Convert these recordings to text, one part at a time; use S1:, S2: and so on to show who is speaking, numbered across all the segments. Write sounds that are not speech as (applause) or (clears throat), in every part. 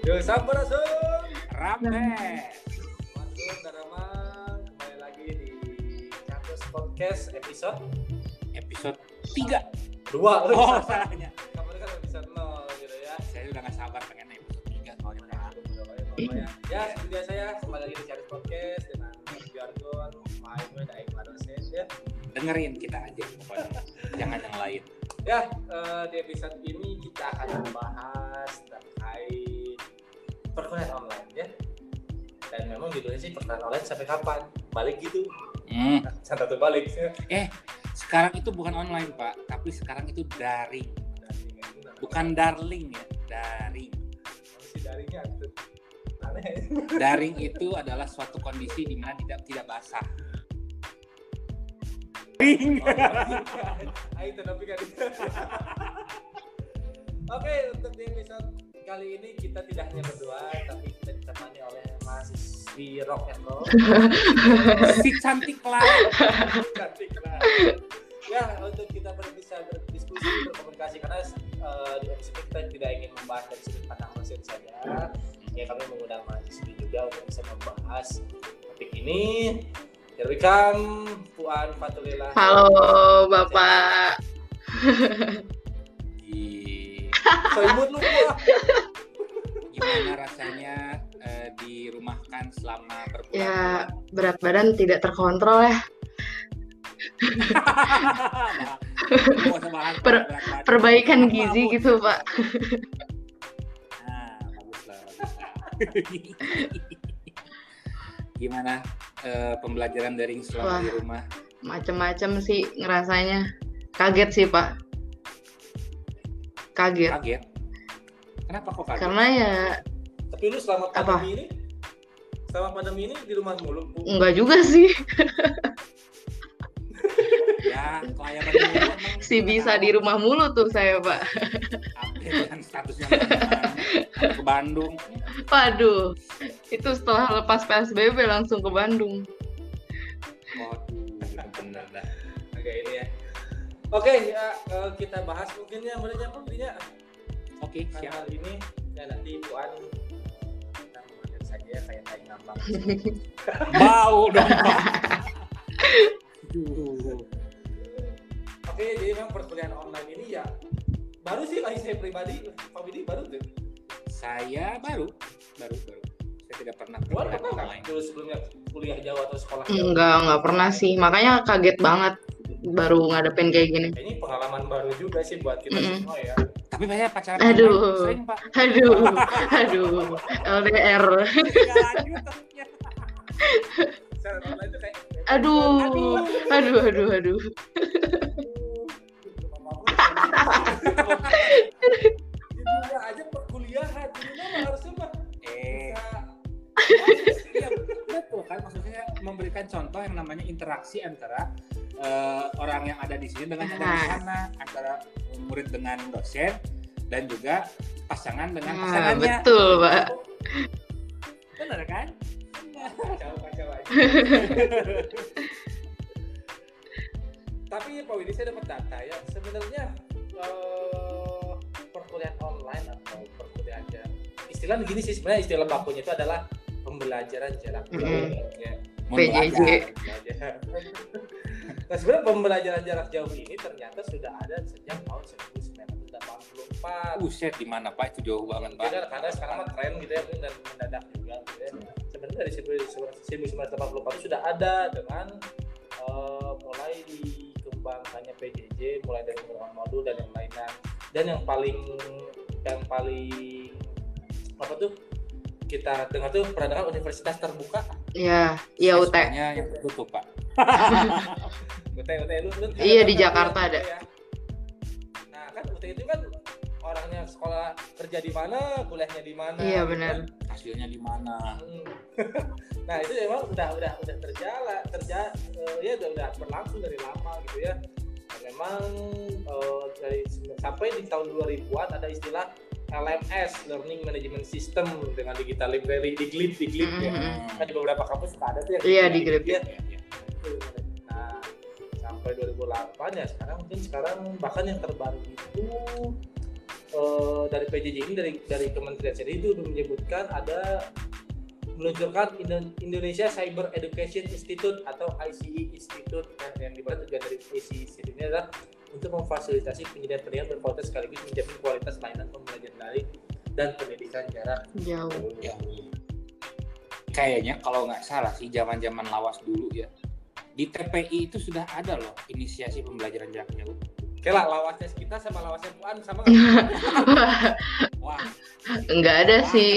S1: Yo sampurasun.
S2: Rame.
S1: Masuk dan Ramang kembali lagi di Campus Podcast episode
S2: Episode 3.
S1: dua.
S2: Oh, salahnya.
S1: Kamu kan episode 0 gitu ya.
S2: Saya udah gak sabar pengen episode 3 soalnya udah
S1: Bapak ya. Ya, seperti biasa ya, kembali lagi di Campus Podcast dengan Jargon, Maimun, dan Iqbal dosen ya.
S2: dengerin kita aja pokoknya. Jangan yang lain.
S1: Ya, eh, di episode ini kita akan membahas terkait perkuliahan online ya. Dan memang judulnya sih perkuliahan online sampai kapan? Balik gitu.
S2: Hmm.
S1: Satu balik.
S2: Sekarang itu bukan online, Pak, tapi sekarang itu daring. Bukan darling ya, daring. Daring itu adalah suatu kondisi di mana tidak tidak basah. Daring.
S1: Ayo itu tapi kan. Oke, untuk di episode kali ini kita tidak hanya berdua, tapi kita ditemani oleh mahasiswi rock and roll. (laughs)
S2: si cantik lah.
S1: Cantik lah. Ya, untuk kita bisa berdiskusi, berkomunikasi karena eh, di episode kita tidak ingin membahas dari sudut pandang dosen saja. Ya, kami mengundang mahasiswi juga untuk bisa membahas topik ini. Here we come, Puan Fatulila.
S3: Halo Bapak.
S2: Ih,
S1: So imut lu.
S2: Gimana rasanya eh, dirumahkan selama
S3: Ya
S2: berbulan-bulan?
S3: berat badan tidak terkontrol ya.
S2: Bahas
S3: Per-. Perbaikan
S2: Apa,
S3: gizi
S2: Bu?
S3: gitu Pak.
S2: Nah, bagus lah, bagus lah. Gimana eh, pembelajaran daring selama
S3: Wah.
S2: di rumah?
S3: Macem-macem sih ngerasanya. Kaget sih Pak. Kaget.
S2: Kaget? Kenapa kok kaget?
S3: Karena ya
S1: Tapi lu selama
S3: Apa?
S1: pandemi ini, selama pandemi ini di rumah mulu, Bu.
S3: enggak juga sih. (laughs)
S2: Ya,
S3: Si bisa
S2: tahu
S3: di rumah mulu tuh saya Pak.
S2: update kan statusnya ke Bandung.
S3: Waduh. Itu setelah lepas PSBB langsung ke Bandung.
S2: Waduh, bener dah.
S1: Agak ini ya. Oke, ya eh, kita bahas mungkin ya mulai nyambung ya.
S2: Oke,
S1: Karena
S2: siap.
S1: hal ini ya nanti Puan kita mengalir saja ya kayak tai ngambang. (laughs)
S2: Bau dong.
S1: Oke, jadi memang perkuliahan online ini ya baru sih bagi saya pribadi, Pak Widi baru tuh.
S2: Saya baru, baru, baru. Saya tidak pernah
S1: nggak
S2: online.
S1: dulu sebelumnya kuliah jauh atau sekolah jauh?
S3: Enggak, enggak pernah sih. Makanya kaget banget baru ngadepin kayak gini.
S1: Ini pengalaman baru juga sih buat kita
S3: Mm-mm.
S1: semua ya.
S2: Tapi saya pacaran
S3: Aduh.
S2: sering, Pak.
S3: Aduh, aduh, LDR. Aduh, aduh, aduh, aduh.
S1: Aja perkuliahan, mah harusnya mah
S2: Eh, iya, betul kan maksudnya memberikan contoh yang namanya interaksi antara eh, orang yang ada di sini dengan yang ada di sana, antara murid dengan dosen dan juga pasangan dengan
S3: Nah,
S2: pasangannya.
S3: betul, Pak.
S2: Benar kan?
S1: kacau kacau aja. Tapi Pak Widi saya dapat data ya sebenarnya eh, perkuliahan online atau perkuliahan jarak istilahnya gini sih sebenarnya istilah bakunya itu adalah pembelajaran jarak jauh
S3: Mm-mm.
S1: ya.
S2: Mohon
S3: PJJ.
S1: Nah sebenarnya pembelajaran jarak jauh ini ternyata sudah ada sejak tahun 1984.
S2: Buset di mana Pak? Itu jauh banget Pak.
S1: Karena, karena sekarang mah tren gitu ya dan mendadak juga gitu ya. Sebenarnya dari 1984 itu sudah ada dengan eh, mulai dikembangkannya PJJ, mulai dari pengembangan modul dan yang lainnya. Dan yang paling yang paling apa tuh kita dengar tuh pernah dengar universitas terbuka
S3: Ya, iya UT.
S2: Yang tertutup Pak. (laughs)
S1: UT UT lu, lu
S3: Iya, di Jakarta ada.
S1: ya. Nah kan UT itu kan orangnya sekolah kerja di mana, kuliahnya di mana.
S3: Iya, benar.
S2: Hasilnya di mana?
S1: Hmm. (laughs) nah itu emang udah udah udah terjalan terja eh, ya udah udah berlangsung dari lama gitu ya dan memang eh, dari sampai di tahun 2000-an ada istilah LMS Learning Management System dengan digital library di GLIP di GLIP ya
S3: Mm-mm.
S1: kan di beberapa kampus ada tuh yang
S3: Iya, di GLIP.
S1: ya. nah sampai 2008 ya sekarang mungkin sekarang bahkan yang terbaru itu eh, eh, dari PJJ ini dari dari Kementerian sendiri itu menyebutkan ada meluncurkan Indo- Indonesia Cyber Education Institute atau ICE Institute yang, yang di mana tujuan dari ICE Institute ini adalah untuk memfasilitasi penyediaan pendidikan berkualitas sekaligus menjamin kualitas layanan pembelajaran daring dan pendidikan jarak
S3: Jauh.
S2: Ya. Kayaknya kalau nggak salah sih zaman-zaman lawas dulu ya. Di TPI itu sudah ada loh inisiasi pembelajaran jarak jauh.
S1: Oke lah, lawasnya kita sama lawasnya Puan sama nggak? (laughs)
S2: Wah,
S3: Enggak ada
S2: wah,
S3: sih.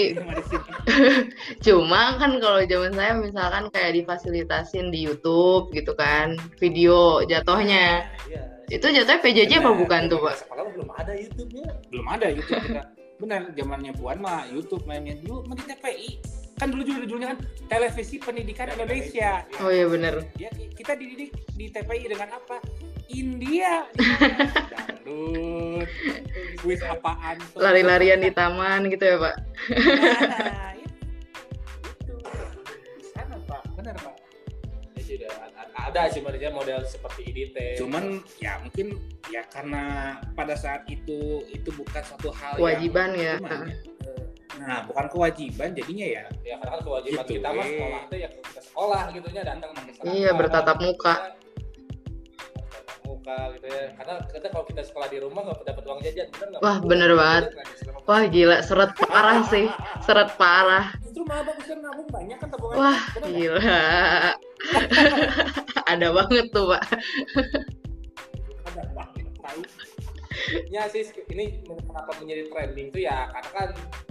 S3: (laughs) Cuma kan kalau zaman saya misalkan kayak difasilitasin di YouTube gitu kan, video jatuhnya.
S1: Iya.
S3: Itu jatuhnya PJJ apa
S2: Benar,
S3: bukan tuh, Pak?
S1: Sekolah belum ada YouTube-nya.
S2: Belum ada YouTube kita. Benar, zamannya Puan mah YouTube mainnya dulu di TPI. Kan dulu juga judulnya kan Televisi Pendidikan Indonesia.
S3: Oh iya bener.
S2: Ya, kita dididik di TPI dengan apa? India. Dangdut. (laughs) Kuis apaan?
S3: Lari-larian di taman gitu ya, Pak?
S2: Nah,
S1: ada- ada sebenarnya model seperti IDT.
S2: Cuman ya mungkin ya karena pada saat itu itu bukan suatu hal
S3: Kewajiban ya.
S2: yang gimana ya? Nah, bukan kewajiban jadinya ya.
S1: ya karena kan kewajiban
S2: Gitu,
S1: kita mah
S2: eh.
S1: sekolah itu ya ke sekolah gitu nya datang.
S3: Iya, bertatap muka.
S1: Muka gitu ya. Karena kita kalau kita sekolah di rumah nggak dapat uang jajan, bener nggak?
S3: Wah, bener banget. Wah gila, seret parah sih. Seret parah.
S2: Justru malah bagus kan nabung banyak kan tabungan.
S3: Wah,
S2: Bener
S3: gila. (laughs) Ada banget tuh, Pak.
S2: Ada banget.
S1: Ya sih ini kenapa menjadi trending tuh ya karena kan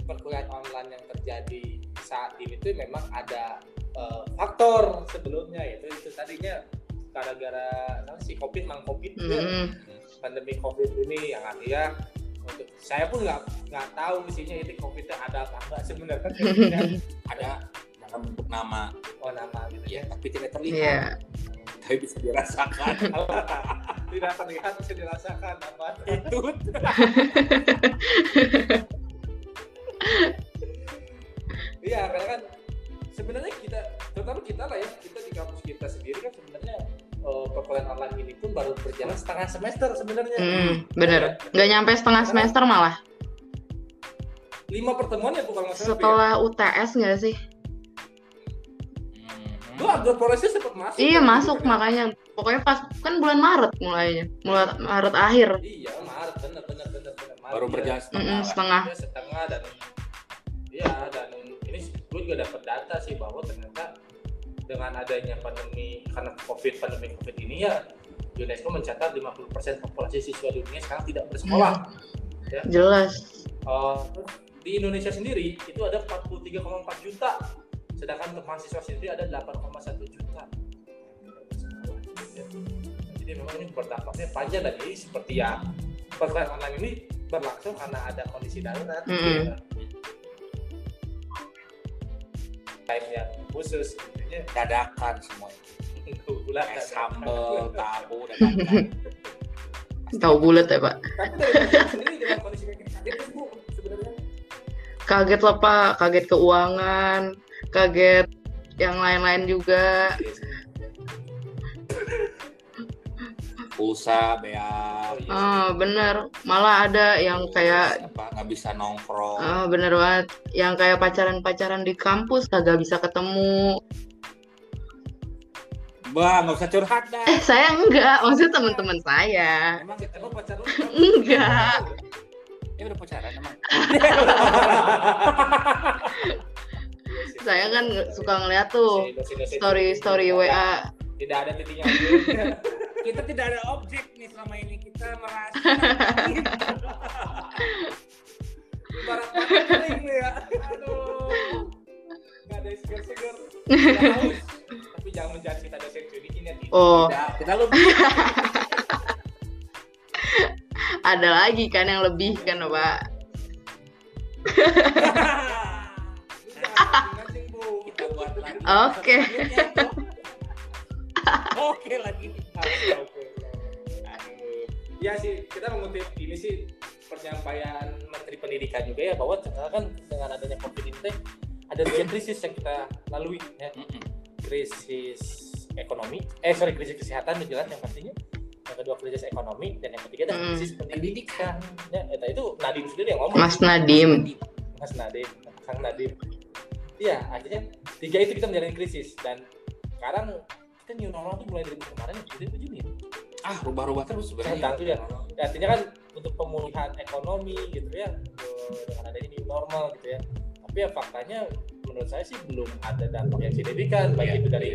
S1: perkuliahan online yang terjadi saat ini tuh memang ada eh, faktor sebelumnya yaitu itu tadinya gara-gara apa sih covid mang covid.
S3: Mm.
S1: pandemi covid ini yang artinya untuk saya pun nggak nggak tahu isinya itu covid itu ada apa enggak sebenarnya (laughs)
S2: Ada dalam bentuk nama
S1: oh nama gitu
S2: ya
S1: ya
S2: tapi tidak
S3: Iya.
S2: terlihat. Tapi bisa dirasakan. (laughs)
S1: tidak terlihat bisa dirasakan apa
S2: itu. (laughs)
S1: berjalan setengah semester sebenarnya
S3: Mm, bener. Nggak nyampe setengah semester malah.
S1: lima pertemuan ya bukan masalah
S3: Setelah UTS nggak sih?
S2: Hmm.
S1: Gua agak prosesnya sempat masuk
S3: Iya
S1: kan,
S3: masuk
S1: kan.
S3: makanya. Pokoknya pas kan bulan Maret mulainya. Mulai Maret akhir.
S1: iya Maret bener bener bener bener Maret,
S2: Baru
S1: ya.
S2: berjalan setengah.
S3: Mm-mm,
S2: lah.
S3: setengah.
S1: Iya, setengah dan ya dan ini gue juga dapat data sih bahwa ternyata dengan adanya pandemi karena covid pandemi covid ini ya UNESCO mencatat 50% populasi siswa dunia sekarang tidak bersekolah.
S3: Jelas.
S1: Eh, terus di Indonesia sendiri itu ada 43,4 juta, sedangkan untuk mahasiswa sendiri ada 8,1 juta. Jadi memang ini berdampaknya panjang dan ini seperti ya perkuliahan online ini berlangsung karena ada kondisi darurat.
S3: Mm-mm.
S1: Ya. Time yang khusus, intinya
S2: Dadakan semua. Kayak
S1: dadakan.
S2: sambel, (laughs) tahu, dadakan. (laughs)
S3: Tahu bulat ya Pak.
S1: Tapi dari mahasiswa sendiri dengan kondisi kayak gini, kaget kan, Bu, sebenarnya.
S3: Kaget lah Pak. Kaget keuangan. Kaget yang lain-lain juga.
S2: Pulsa, bea.
S3: Ah bener. Malah ada yang kayak
S2: apa nggak bisa nongkrong.
S3: ah, bener banget. Yang kayak pacaran-pacaran di kampus kagak bisa ketemu.
S2: Bang, nggak usah curhat dah.
S3: Eh saya enggak. Maksudnya teman-teman saya.
S1: Emang emang pacar lu?
S3: Enggak.
S2: Ya udah pacaran emang. (laughs)
S3: Saya kan suka ngeliat tuh story-story
S1: itu
S3: WA.
S1: Tidak ada titiknya. (laughs)
S2: Kita tidak ada objek nih selama ini kita merasa. (laughs)
S1: Ibarat kering lu ya. Aduh. Gak ada segar-segar. Jangan menjudge kita dosen ini ya.
S3: Oh.
S1: Tidak, kita lebih. (laughs)
S3: Ada lagi kan yang lebih kan Pak. Oke.
S2: Oke lagi.
S1: Ya sih, kita mengutip ini sih penyampaian Menteri Pendidikan juga ya bahwa sekarang kan dengan adanya COVID ini ada dua krisis yang kita lalui ya.
S2: Mm-mm.
S1: Krisis ekonomi, eh sorry krisis kesehatan yang jelas yang pastinya, yang kedua krisis ekonomi dan yang ketiga adalah
S3: Hmm.
S1: krisis pendidikan ya eta itu Nadim sendiri yang ngomong
S3: Mas Nadim.
S1: Mas Nadim Kang Nadim iya akhirnya tiga itu kita menjalani krisis dan sekarang kita new normal tuh mulai dari kemarin ya dari Juni ya.
S2: ah rubah-rubah terus sebenarnya
S1: Tentang tuh ya. Ya, artinya kan untuk pemulihan ekonomi gitu ya eh, dengan adanya new normal gitu ya tapi ya faktanya menurut saya sih belum ada dampak yang signifikan baik
S2: Iya.
S1: itu dari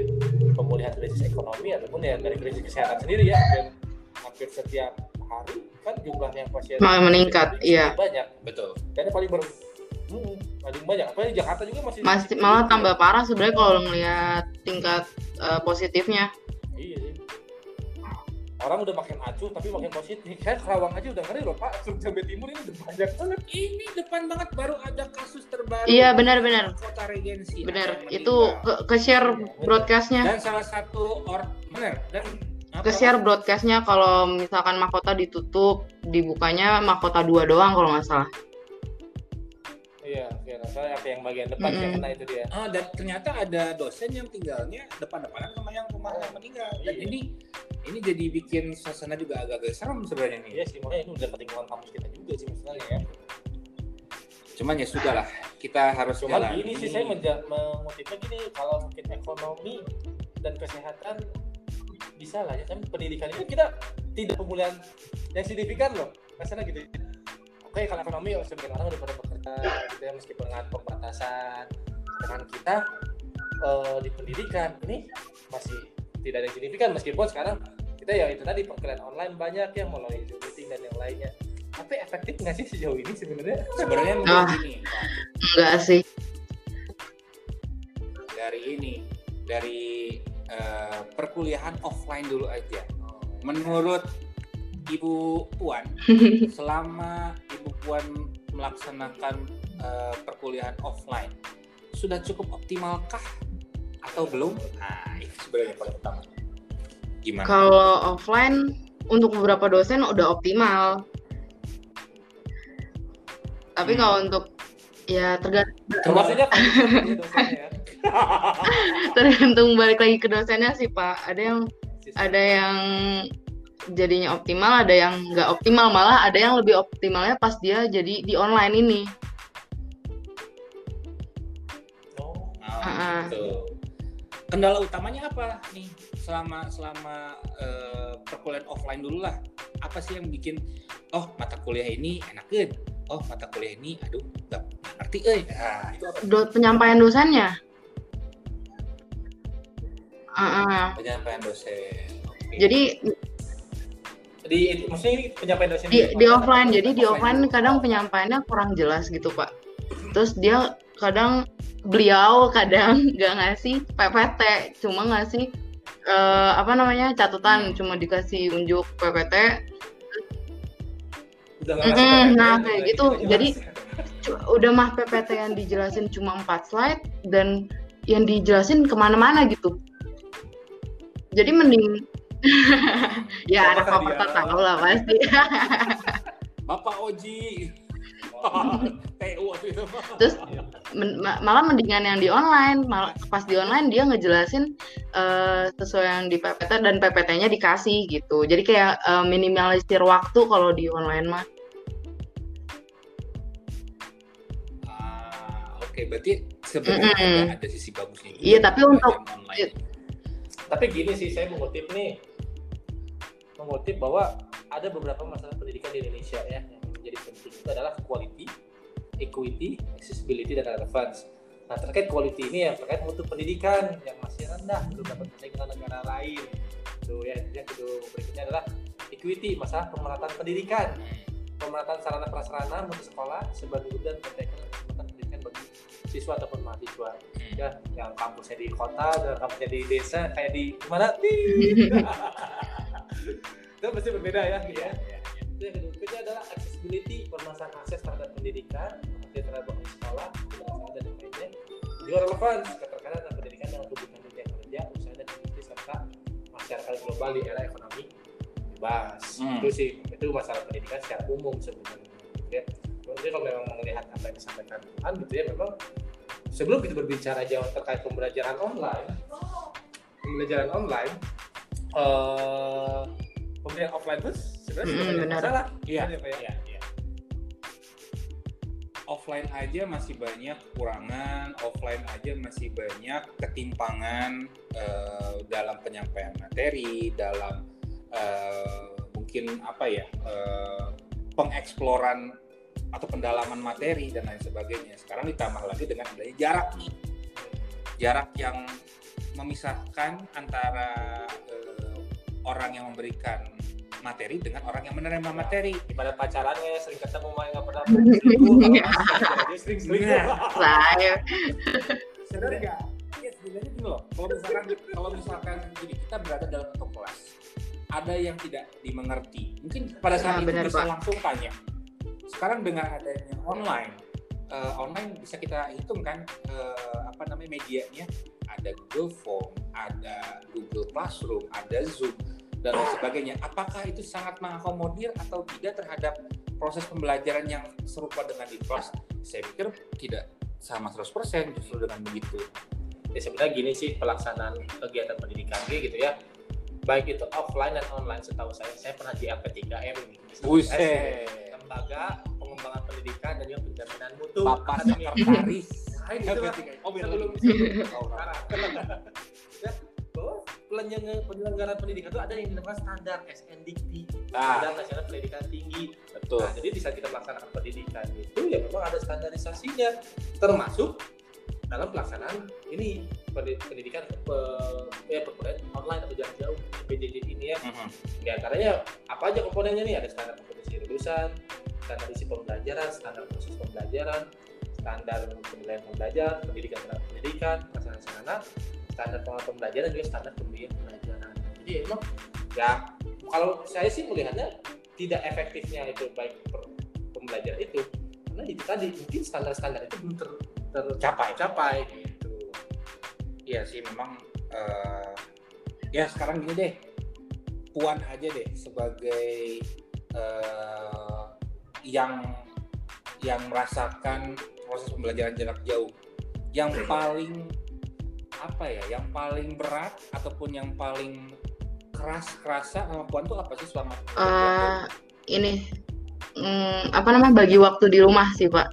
S1: pemulihan krisis ekonomi ataupun ya dari krisis kesehatan sendiri ya dan hampir setiap hari kan jumlah yang pasien
S3: Malah meningkat, iya.
S1: banyak
S2: betul
S1: dan yang paling ber hmm, paling banyak apalagi Jakarta juga masih
S3: Masih malah tambah parah sebenarnya kalau ngelihat tingkat eh, positifnya.
S1: iya sih orang udah makin acuh tapi makin positif kayak Karawang aja udah ngeri loh Pak Jambe Timur ini udah banyak banget
S2: ini depan banget baru ada kasus terbaru
S3: Iya benar-benar.
S2: kota regensi
S3: Benar. Itu
S2: meninggal.
S3: ke, ke share broadcastnya.
S2: dan salah satu or benar dan?
S3: Ke share broadcastnya kalau misalkan mahkota ditutup, dibukanya mahkota dua doang kalau nggak salah.
S1: iya iya soalnya apa yang bagian depan
S3: Mm-mm.
S1: yang kena itu dia
S2: Ah, dan ternyata ada dosen yang tinggalnya depan-depanan sama yang rumah yang meninggal dan
S1: Iya.
S2: ini ini jadi bikin suasana juga agak-agak serem sebenarnya nih.
S1: Iya sih makanya ini udah ketinggalan kampus kita juga sih misalnya ya.
S2: Cuman ya sudah lah kita harus
S1: cuman
S2: jalani.
S1: gini sih saya mengutipnya gini kalau mungkin ekonomi dan kesehatan bisa lah ya kan pendidikan itu kita tidak pemulihan yang signifikan loh. Rasanya gitu. Oke kalau ekonomi oh, sebagian orang udah pada bekerja gitu ya meskipun dengan pembatasan dengan kita eh, di pendidikan ini masih tidak ada yang signifikan meskipun sekarang kita ya itu tadi perkuliahan online banyak yang mulai Zoom meeting dan yang lainnya tapi efektif nggak sih sejauh ini sebenarnya
S2: sebenarnya
S3: Ah.
S2: menurut gini Pak,
S3: Enggak sih.
S2: dari ini dari eh, perkuliahan offline dulu aja menurut Ibu Puan (laughs) selama Ibu Puan melaksanakan eh, perkuliahan offline sudah cukup optimalkah atau belum? Nah, itu sebenarnya yang paling utama. Gimana?
S3: Kalau offline untuk beberapa dosen udah optimal. Tapi
S2: Hmm.
S3: kalau untuk ya tergantung
S1: termasuknya (laughs) kan dia dosennya ya. (laughs)
S3: tergantung balik lagi ke dosennya sih Pak. Ada yang ada yang jadinya optimal, ada yang nggak optimal malah ada yang lebih optimalnya pas dia jadi di online ini.
S1: Oh,
S2: Ah. gitu. Kendala utamanya apa nih selama selama eh, perkuliahan offline dulu lah? Apa sih yang bikin oh mata kuliah ini enakan? Oh mata kuliah ini aduh nggak ngerti eh. Nah, itu apa?
S3: Do- penyampaian dosennya. Ah, ah.
S2: Penyampaian dosen. Oke.
S3: Jadi
S1: di maksudnya ini penyampaian dosen
S3: di, di offline jadi di
S2: Offline.
S3: offline kadang penyampaiannya kurang jelas gitu pak terus dia kadang beliau kadang (laughs) nggak ngasih PPT cuma ngasih eh, apa namanya catatan cuma dikasih unjuk PPT
S1: udah
S3: Mm-mm,
S1: ngasih
S3: nah, kayak gitu. Jadi, udah mah PPT yang dijelasin cuma 4 slide dan yang dijelasin ke mana-mana gitu jadi mending (laughs) ya anak fakultas
S1: dia?
S3: tahu lah pasti
S2: Bapak Oji. (laughs) TU waktu itu.
S3: Terus men- ma- malah mendingan yang di online malah pas di online dia ngejelasin eh, sesuai yang di PPT dan PPT-nya dikasih gitu jadi kayak eh, minimalisir waktu kalau di online mah
S2: Ah, oke berarti sebenarnya
S3: Mm-mm.
S2: ada, ada sisi bagusnya.
S3: Iya, tapi untuk-
S1: tapi gini sih saya mengutip nih mengutip bahwa ada beberapa masalah pendidikan di Indonesia ya menjadi penting itu adalah quality, equity, accessibility dan relevance. Nah terkait quality ini yang terkait mutu pendidikan yang masih rendah belum dapat bersaing dengan negara lain. Tuh ya yang kedua berikutnya adalah equity masalah pemerataan pendidikan, pemerataan sarana prasarana mutu sekolah sebagai dan pendidikan kesempatan pendidikan bagi siswa ataupun mahasiswa. Ya yang kampusnya di kota dan kampusnya di desa kayak di mana? (laughs) Itu pasti berbeda ya gitu ya itu yang kedua. Ketiga adalah accessibility permasalahan akses terhadap pendidikan akses terhadap sekolah pendidikan dan lainnya juga relevan keterkaitan dengan pendidikan dengan kebutuhan dunia kerja usaha dan industri serta masyarakat global di era ekonomi bebas.
S2: Hmm.
S1: itu sih itu masalah pendidikan secara umum sebenarnya. Ya Jadi kalau memang melihat apa yang disampaikan Tuhan gitu ya memang sebelum kita berbicara jauh terkait pembelajaran online pembelajaran online eh, pembelajaran offline itu sebenarnya
S3: Mm,
S1: banyak masalah.
S2: Iya,
S1: ya, Pak, ya?
S2: iya, iya. Offline aja masih banyak kekurangan, offline aja masih banyak ketimpangan eh, dalam penyampaian materi, dalam eh, mungkin apa ya eh, pengeksploran atau pendalaman materi dan lain sebagainya. Sekarang ditambah lagi dengan adanya jarak nih, jarak yang memisahkan antara eh, orang yang memberikan materi dengan orang yang menerima materi.
S1: Gimana pacarannya sering ketemu main nggak pernah (laughs) masih dia sering selingkuh.
S2: Sebenarnya ya sebenarnya gini loh. Kalau misalkan kalau misalkan gini kita berada dalam satu kelas ada yang tidak dimengerti. Mungkin pada saat
S3: Nah,
S2: itu
S3: benar,
S2: bisa
S3: Pak.
S2: langsung tanya. Sekarang dengan adanya online eh, online bisa kita hitung kan eh, apa namanya medianya? Ada Google Form ada Google Classroom ada Zoom dan lain sebagainya. Apakah itu sangat mengakomodir atau tidak terhadap proses pembelajaran yang serupa dengan di kelas? Saya pikir tidak sama 100% justru dengan begitu.
S1: Ya sebenarnya gini sih pelaksanaan kegiatan pendidikan gitu ya. Baik itu offline dan online setahu saya saya pernah di LP3M ini.
S2: Buset.
S1: lembaga pengembangan pendidikan dan juga penjaminan mutu
S2: Bapak sekretaris.
S1: Nah, itu.
S2: Oh, biar
S1: sebelum sebelum. Sekarang. Ya, penyelenggaraan pendidikan itu ada yang dinamakan standar SNDIKTI
S2: Nah,
S1: Standar Nasional Pendidikan Tinggi
S2: betul.
S1: Nah, jadi di saat kita melaksanakan pendidikan itu ya memang ada standarisasinya, termasuk dalam pelaksanaan ini pendi- pendidikan pe- ya perkuliahan online atau jarak jauh PJJ ini ya.
S2: Mhm.
S1: Di antaranya apa aja komponennya nih? Ada standar kompetensi lulusan, standar isi pembelajaran, standar proses pembelajaran, standar penilaian pembelajaran, pendidikan terhadap pendidikan, pelaksanaan sarana, standar pembelajaran, juga standar pembelajaran. Jadi emang ya kalau saya sih melihatnya tidak efektifnya itu baik pembelajaran itu karena itu tadi mungkin standar-standar itu belum ter, tercapai capai gitu.
S2: Iya sih memang eh, ya sekarang gini deh. Puan aja deh sebagai eh, yang yang merasakan proses pembelajaran jarak jauh. Yang paling apa ya? Yang paling berat ataupun yang paling keras kerasa sama Puan tuh apa sih selama
S3: eh ini mm, apa namanya bagi waktu di rumah sih pak.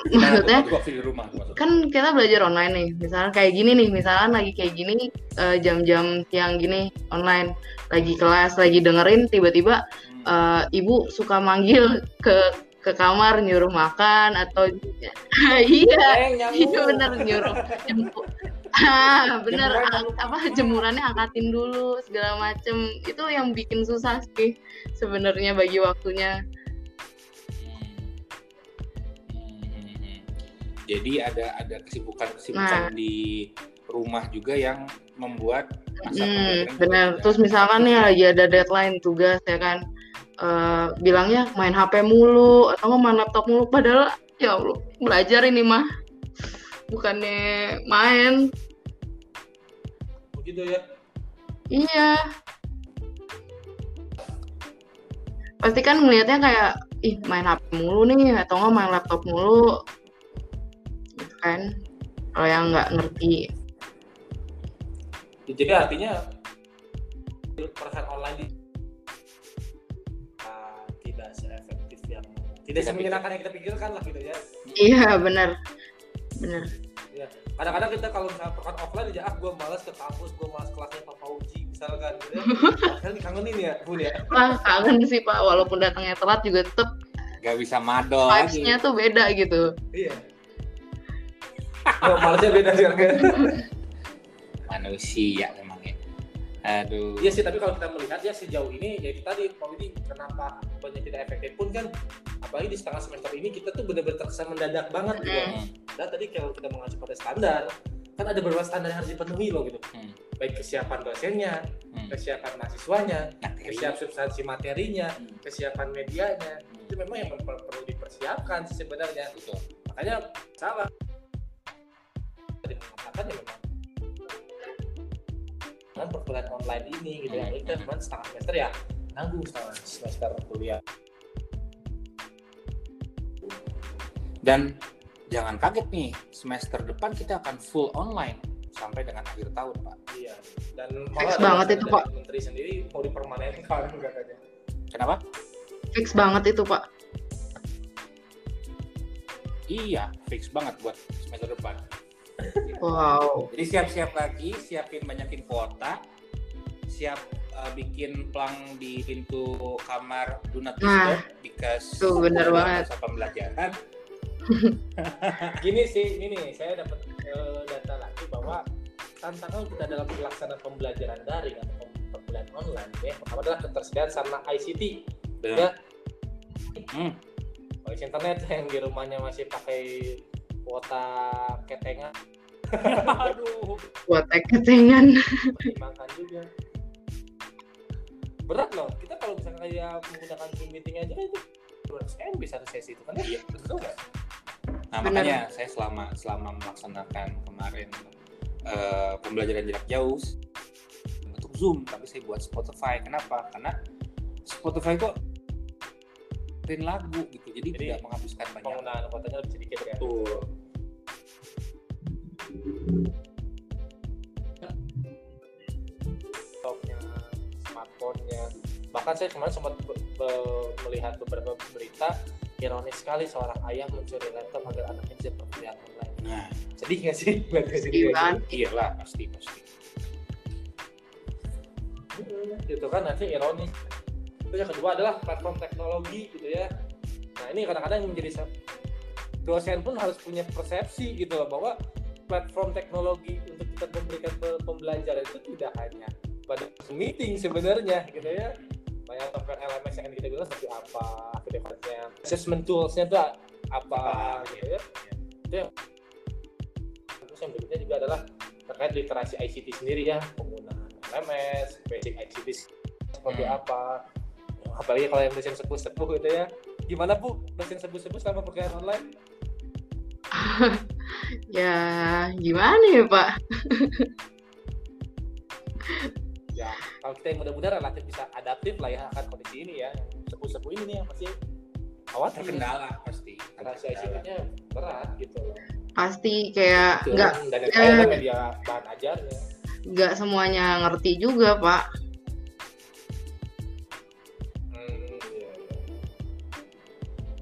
S3: Maksudnya
S2: rumah
S3: kan kita belajar online nih. Misalnya kayak gini nih misalnya lagi kayak gini eh, jam-jam siang gini online. Lagi kelas lagi dengerin tiba-tiba eh, ibu suka manggil ke ke kamar nyuruh makan atau (laughs) iya
S1: Eh, nyamuk.
S3: iya bener nyuruh. Nyuruh (laughs) ah bener
S2: Jemuran
S3: apa jemurannya angkatin dulu segala macem. Itu yang bikin susah sih sebenarnya bagi waktunya.
S2: Jadi ada ada kesibukan-kesibukan di rumah juga yang membuat masa
S3: Hmm, benar. Terus misalkan nih lagi ada deadline tugas ya kan, eh, bilangnya main HP mulu atau main laptop mulu. Padahal ya Allah belajar ini mah, bukannya main.
S1: begitu ya.
S3: Iya. Pasti kan ngelihatnya kayak ih main HP mulu nih atau nggak main laptop mulu, gitu kan? Kalau yang nggak ngerti.
S1: Jadi artinya perasaan online di tidak Tidak semenyenangkan yang kita pikirkan lah gitu ya.
S3: Iya benar, benar.
S1: Kadang-kadang kita kalau misalnya perkan offline aja, ah gue malas ke kampus, gue malas kelasnya Pak Fauji misalkan gitu ya. (laughs) Padahal dikangenin ya, Bun ya.
S3: Wah kangen sih pak, walaupun datangnya telat juga tetep
S2: Gak bisa madol lagi.
S3: vibes-nya tuh beda gitu.
S1: Iya. Oh, malasnya beda sih harga.
S2: Manusia memang ya. Aduh.
S1: Iya sih, tapi kalau kita melihat ya sejauh ini ya kita tadi Pak Widi kenapa banyak tidak efektif pun kan apalagi di setengah semester ini kita tuh benar-benar terkesan mendadak banget gitu.
S2: Hmm.
S1: Dan tadi kalau kita mengacu pada standar, kan ada beberapa standar yang harus dipenuhi loh gitu.
S2: Hmm.
S1: Baik kesiapan dosennya,
S2: Hmm.
S1: kesiapan mahasiswanya,
S2: Materi.
S1: kesiapan substansi materinya,
S2: Hmm.
S1: kesiapan medianya. Itu memang yang perlu dipersiapkan sebenarnya.
S2: Betul.
S1: Makanya salah. Tadi mengatakan ya memang kan perkuliahan online ini gitu ya.
S2: Hmm.
S1: Kita cuma setengah semester ya nanggung setengah semester kuliah.
S2: Dan jangan kaget nih, semester depan kita akan full online. sampai dengan akhir tahun pak
S1: Iya. Dan
S3: Fix
S1: ada
S3: banget itu, Pak.
S1: Menteri sendiri mau dipermanenkan (laughs) katanya.
S2: kenapa
S3: Fix banget itu Pak.
S2: iya fix banget buat semester depan
S3: Wow.
S2: jadi siap-siap lagi siapin banyakin kuota siap uh, bikin plang di pintu kamar do not
S3: Nah,
S2: because
S3: tuh, bener banget.
S2: masa pembelajaran (laughs)
S1: Gini sih, ini nih saya dapat eh, data lagi bahwa tantangan kita dalam pelaksanaan pembelajaran daring atau pem- pembelajaran online ya pertama adalah ketersediaan sarana ICT
S2: Benar.
S1: ya
S2: Hmm.
S1: Kalau internet yang di rumahnya masih pakai kuota ketengan
S2: aduh
S3: Buat ketengan.
S1: pertimbangkan juga berat loh kita kalau misalnya kayak menggunakan Zoom meeting aja kan itu 200 MB satu sesi itu kan ya
S2: Iya.
S1: betul nggak
S2: Nah
S3: Benar.
S2: makanya saya selama selama melaksanakan kemarin eh, pembelajaran jarak jauh bentuk Zoom, tapi saya buat Spotify. Kenapa? Karena Spotify kok dengerin lagu gitu, jadi,
S1: Jadi,
S2: tidak menghabiskan banyak.
S1: penggunaan kuotanya lebih sedikit ya
S2: Betul.
S1: laptopnya, smartphone-nya. Bahkan saya kemarin sempat be- be- melihat beberapa berita ironis sekali seorang ayah mencuri laptop agar anaknya bisa berkuliah online.
S2: Nah,
S1: Sedih nggak sih? Kayak
S3: Sedih
S1: gitu?
S3: banget.
S2: iyalah pasti pasti.
S1: Gitu kan nanti ironis. Terus yang kedua adalah platform teknologi gitu ya. Nah ini kadang-kadang menjadi dosen pun harus punya persepsi gitu loh bahwa platform teknologi untuk kita memberikan pe- pembelajaran itu tidak hanya pada meeting sebenarnya gitu ya banyak software LMS yang kita bilang seperti apa aktivitasnya assessment toolsnya itu apa gitu ya itu yang terus yang berikutnya juga adalah terkait literasi ICT sendiri ya penggunaan LMS basic ICT seperti
S2: Hmm.
S1: apa apalagi kalau yang dosen sepuh-sepuh gitu ya. Gimana bu? Dosen sepuh-sepuh selama perkuliahan online? (laughs)
S3: Ya gimana ya Pak? (laughs)
S1: ya kalau kita yang muda-muda relatif bisa adaptif lah ya akan kondisi ini ya. Sepuh-sepuh ini nih yang masih khawatir.
S2: Terkendala pasti.
S1: literasi ICT-nya berat gitu.
S3: Pasti kayak nggak
S1: dan
S3: eh.
S1: media bahan
S3: nggak semuanya ngerti juga Pak.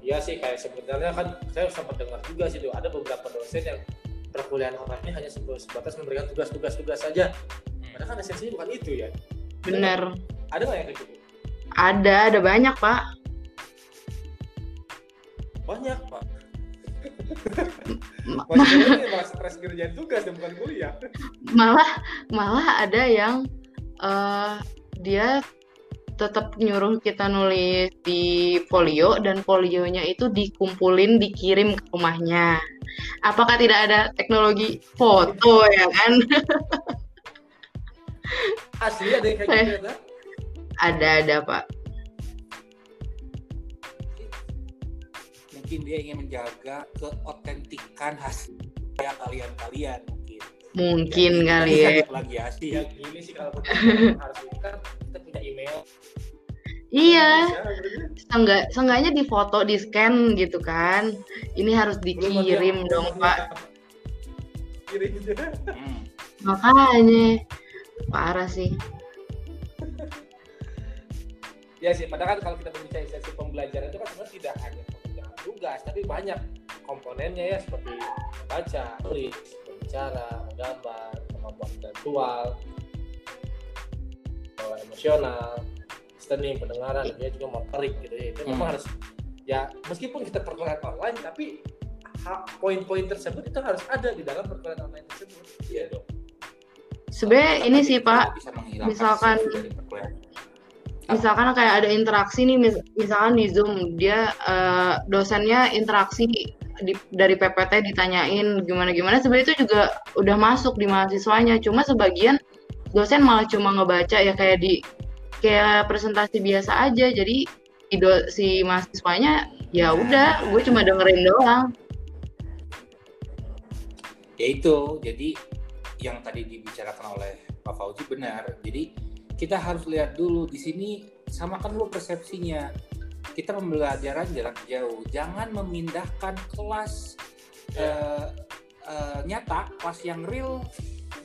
S1: Iya sih kayak sebenarnya kan saya sempat dengar juga sih tuh ada beberapa dosen yang perkuliahan online hanya sebatas memberikan tugas-tugas tugas saja. Padahal kan esensinya bukan itu ya.
S3: Bener.
S1: Ada nggak yang kayak gitu?
S3: Ada, ada banyak Pak.
S1: Banyak pak. Malah stres kerjaan tugas dan bukan kuliah.
S3: malah malah ada yang eh dia tetap nyuruh kita nulis di folio dan folionya itu dikumpulin dikirim ke rumahnya. Apakah tidak ada teknologi foto ya kan? (laughs)
S1: Asli ada yang kayak gitu ya. Nah?
S3: Ada ada Pak.
S2: Mungkin dia ingin menjaga keotentikan hasil kalian-kalian mungkin.
S3: Mungkin
S2: Jadi,
S3: kali
S2: bisa
S3: ya.
S2: Plagiasi
S1: Ya gini sih kalau (laughs) harus kan kita punya email.
S3: Iya,
S1: gitu-gitu.
S3: seenggak, seenggaknya di foto, di scan gitu kan. Ini harus dikirim
S1: belum
S3: dong Pak.
S1: Kirim.
S2: Hmm.
S3: Makanya parah sih. (laughs)
S1: Ya sih, padahal kan kalau kita berbicara sesi pembelajaran itu kan sebenarnya tidak hanya pengerjaan tugas, tapi banyak komponennya ya seperti membaca, tulis, berbicara, menggambar, kemampuan intelektual, pola emosional, listening, pendengaran, dan dia juga motorik gitu ya. Itu memang
S2: Hmm.
S1: harus ya meskipun kita perkuliahan online, tapi poin-poin tersebut itu harus ada di dalam perkuliahan online tersebut. Iya dong.
S3: Sebenarnya ini sih Pak, misalkan- misalkan kayak ada interaksi nih mis- misalkan di Zoom dia eh, dosennya interaksi di- dari PPT ditanyain gimana gimana. Sebenarnya itu juga udah masuk di mahasiswanya. Cuma sebagian dosen malah cuma ngebaca ya kayak di kayak presentasi biasa aja. Jadi si mahasiswanya ya udah gue cuma dengerin doang.
S2: Ya itu jadi yang tadi dibicarakan oleh Pak Fauzi benar. Jadi kita harus lihat dulu di sini samakan dulu persepsinya kita pembelajaran jarak jauh. Jangan memindahkan kelas eh, eh, nyata kelas yang real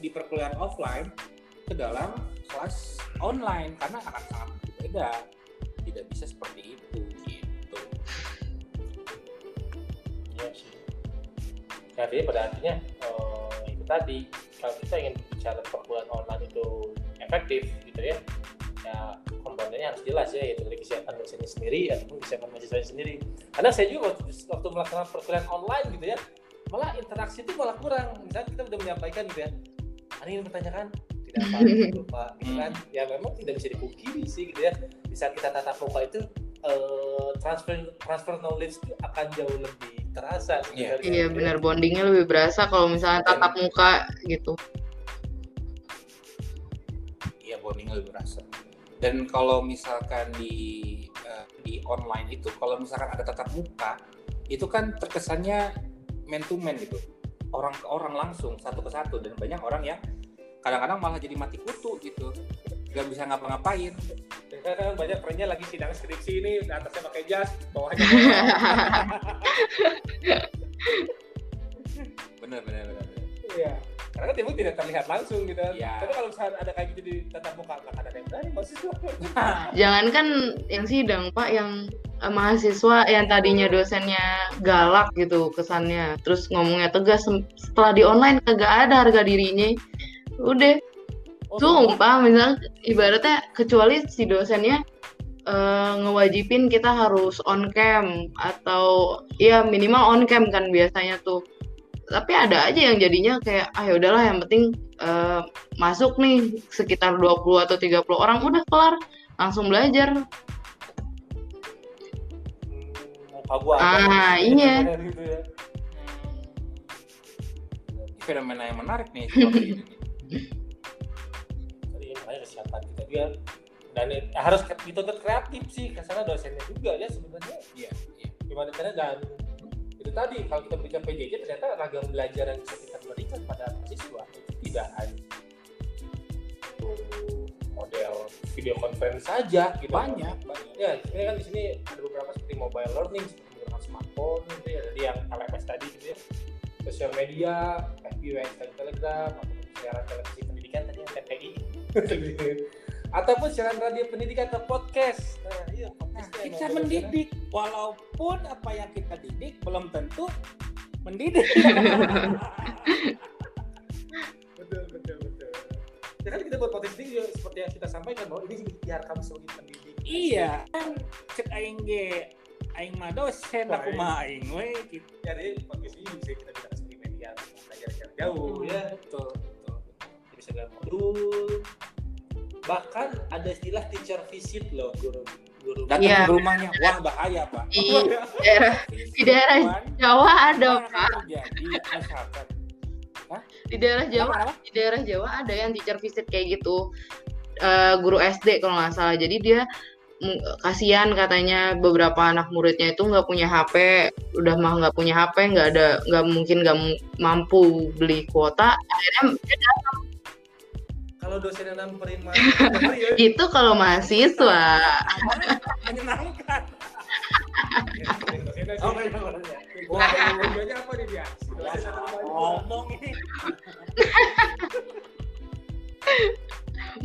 S2: di perkuliahan offline ke dalam kelas online karena akan sangat berbeda. Tidak bisa seperti itu gitu.
S1: Iya sih. Jadi pada artinya eh, itu tadi kalau kita ingin bicara perkuliahan online itu efektif gitu ya, ya komponennya harus jelas ya yaitu dari kesiapan dosennya sendiri ataupun kesiapan mahasiswanya sendiri. Karena saya juga waktu, waktu melaksanakan perkuliahan online gitu ya, malah interaksi itu malah kurang. Misalnya kita udah menyampaikan gitu ya, ada yang bertanyakan tidak apa (laughs) gitu pak, gitu kan? Ya memang tidak bisa dipungkiri sih gitu ya. Di saat kita tatap muka itu eh, transfer transfer knowledge itu akan jauh lebih terasa
S2: Iya.
S1: sebenarnya.
S3: Iya benar bondingnya lebih berasa kalau misalnya tatap muka gitu.
S2: Iya bondingnya lebih berasa. Dan kalau misalkan di eh, di online itu, kalau misalkan ada tatap muka, itu kan terkesannya man to man gitu, orang ke orang langsung satu ke satu dan banyak orang yang kadang-kadang malah jadi mati kutu gitu, nggak bisa ngapa-ngapain. (laughs)
S1: Banyak kerennya lagi sidang skripsi ini atasnya pakai jas, bawahnya (laughs)
S2: Bener bener bener. bener.
S1: Tidak terlihat langsung gitu.
S2: Iya.
S1: Tapi kalau misalnya ada kayak gitu di tatap muka, nggak ada yang berani mahasiswa. (laughs)
S3: Jangankan yang sidang Pak, yang eh, mahasiswa yang tadinya dosennya galak gitu kesannya, terus ngomongnya tegas setelah di online kagak ada harga dirinya. Udah,
S1: Oh,
S3: sumpah misalnya ibaratnya kecuali si dosennya eh, ngewajibin kita harus on cam atau ya minimal on cam kan biasanya tuh. Tapi ada aja yang jadinya kayak ah ya udahlah yang penting eh, masuk nih sekitar 20 atau 30 orang udah kelar langsung belajar.
S1: Muka gua
S3: Ah, iya.
S1: Gitu ya.
S2: Fenomena yang menarik nih.
S1: Jadi makanya kesiapan kita juga dan harus dituntut kreatif sih karena dosennya juga ya sebenarnya
S2: Iya iya.
S1: gimana caranya dan itu tadi kalau kita berikan PJJ ternyata ragam belajar yang bisa kita berikan pada mahasiswa itu tidak hanya model video conference saja gitu.
S2: Banyak. Banyak.
S1: ya ini kan di sini ada beberapa seperti mobile learning seperti menggunakan smartphone gitu ya. Jadi yang LMS tadi gitu ya. Sosial media FB, WhatsApp, Telegram atau siaran televisi pendidikan tadi yang TPI (laughs) ataupun siaran radio pendidikan atau podcast. Nah iya
S2: kita mendidik. walaupun apa yang kita didik belum tentu mendidik. (laughs)
S1: betul betul betul. Kan kita buat ini juga seperti yang kita sampaikan bahwa ini biar kami sebagai pendidik
S2: iya, kan cek aing ge aing mah dosen aku mah aing we gitu.
S1: jadi podcast ini bisa kita gunakan sebagai media untuk belajar jarak jauh ya.
S2: Betul, betul.
S1: bisa modul. Bahkan ada istilah teacher visit loh guru
S2: Datang
S3: Iya.
S2: ke rumahnya, wah bahaya pak.
S3: Di daerah di daerah Jawa ada Pak. Di daerah Jawa
S2: apa,
S3: di daerah Jawa ada yang teacher visit kayak gitu. Eh, guru SD kalau nggak salah. Jadi dia kasihan katanya beberapa anak muridnya itu nggak punya HP udah mah nggak punya HP nggak ada nggak mungkin nggak mampu beli kuota. Akhirnya
S1: kalau dosen yang nyamperin (laughs) mahasiswa ya
S3: itu kalau mahasiswa
S2: menyenangkan. Oh.
S1: Wah, tujuannya apa nih dia? Dosen atau mahasiswa?
S2: Ngomong ini.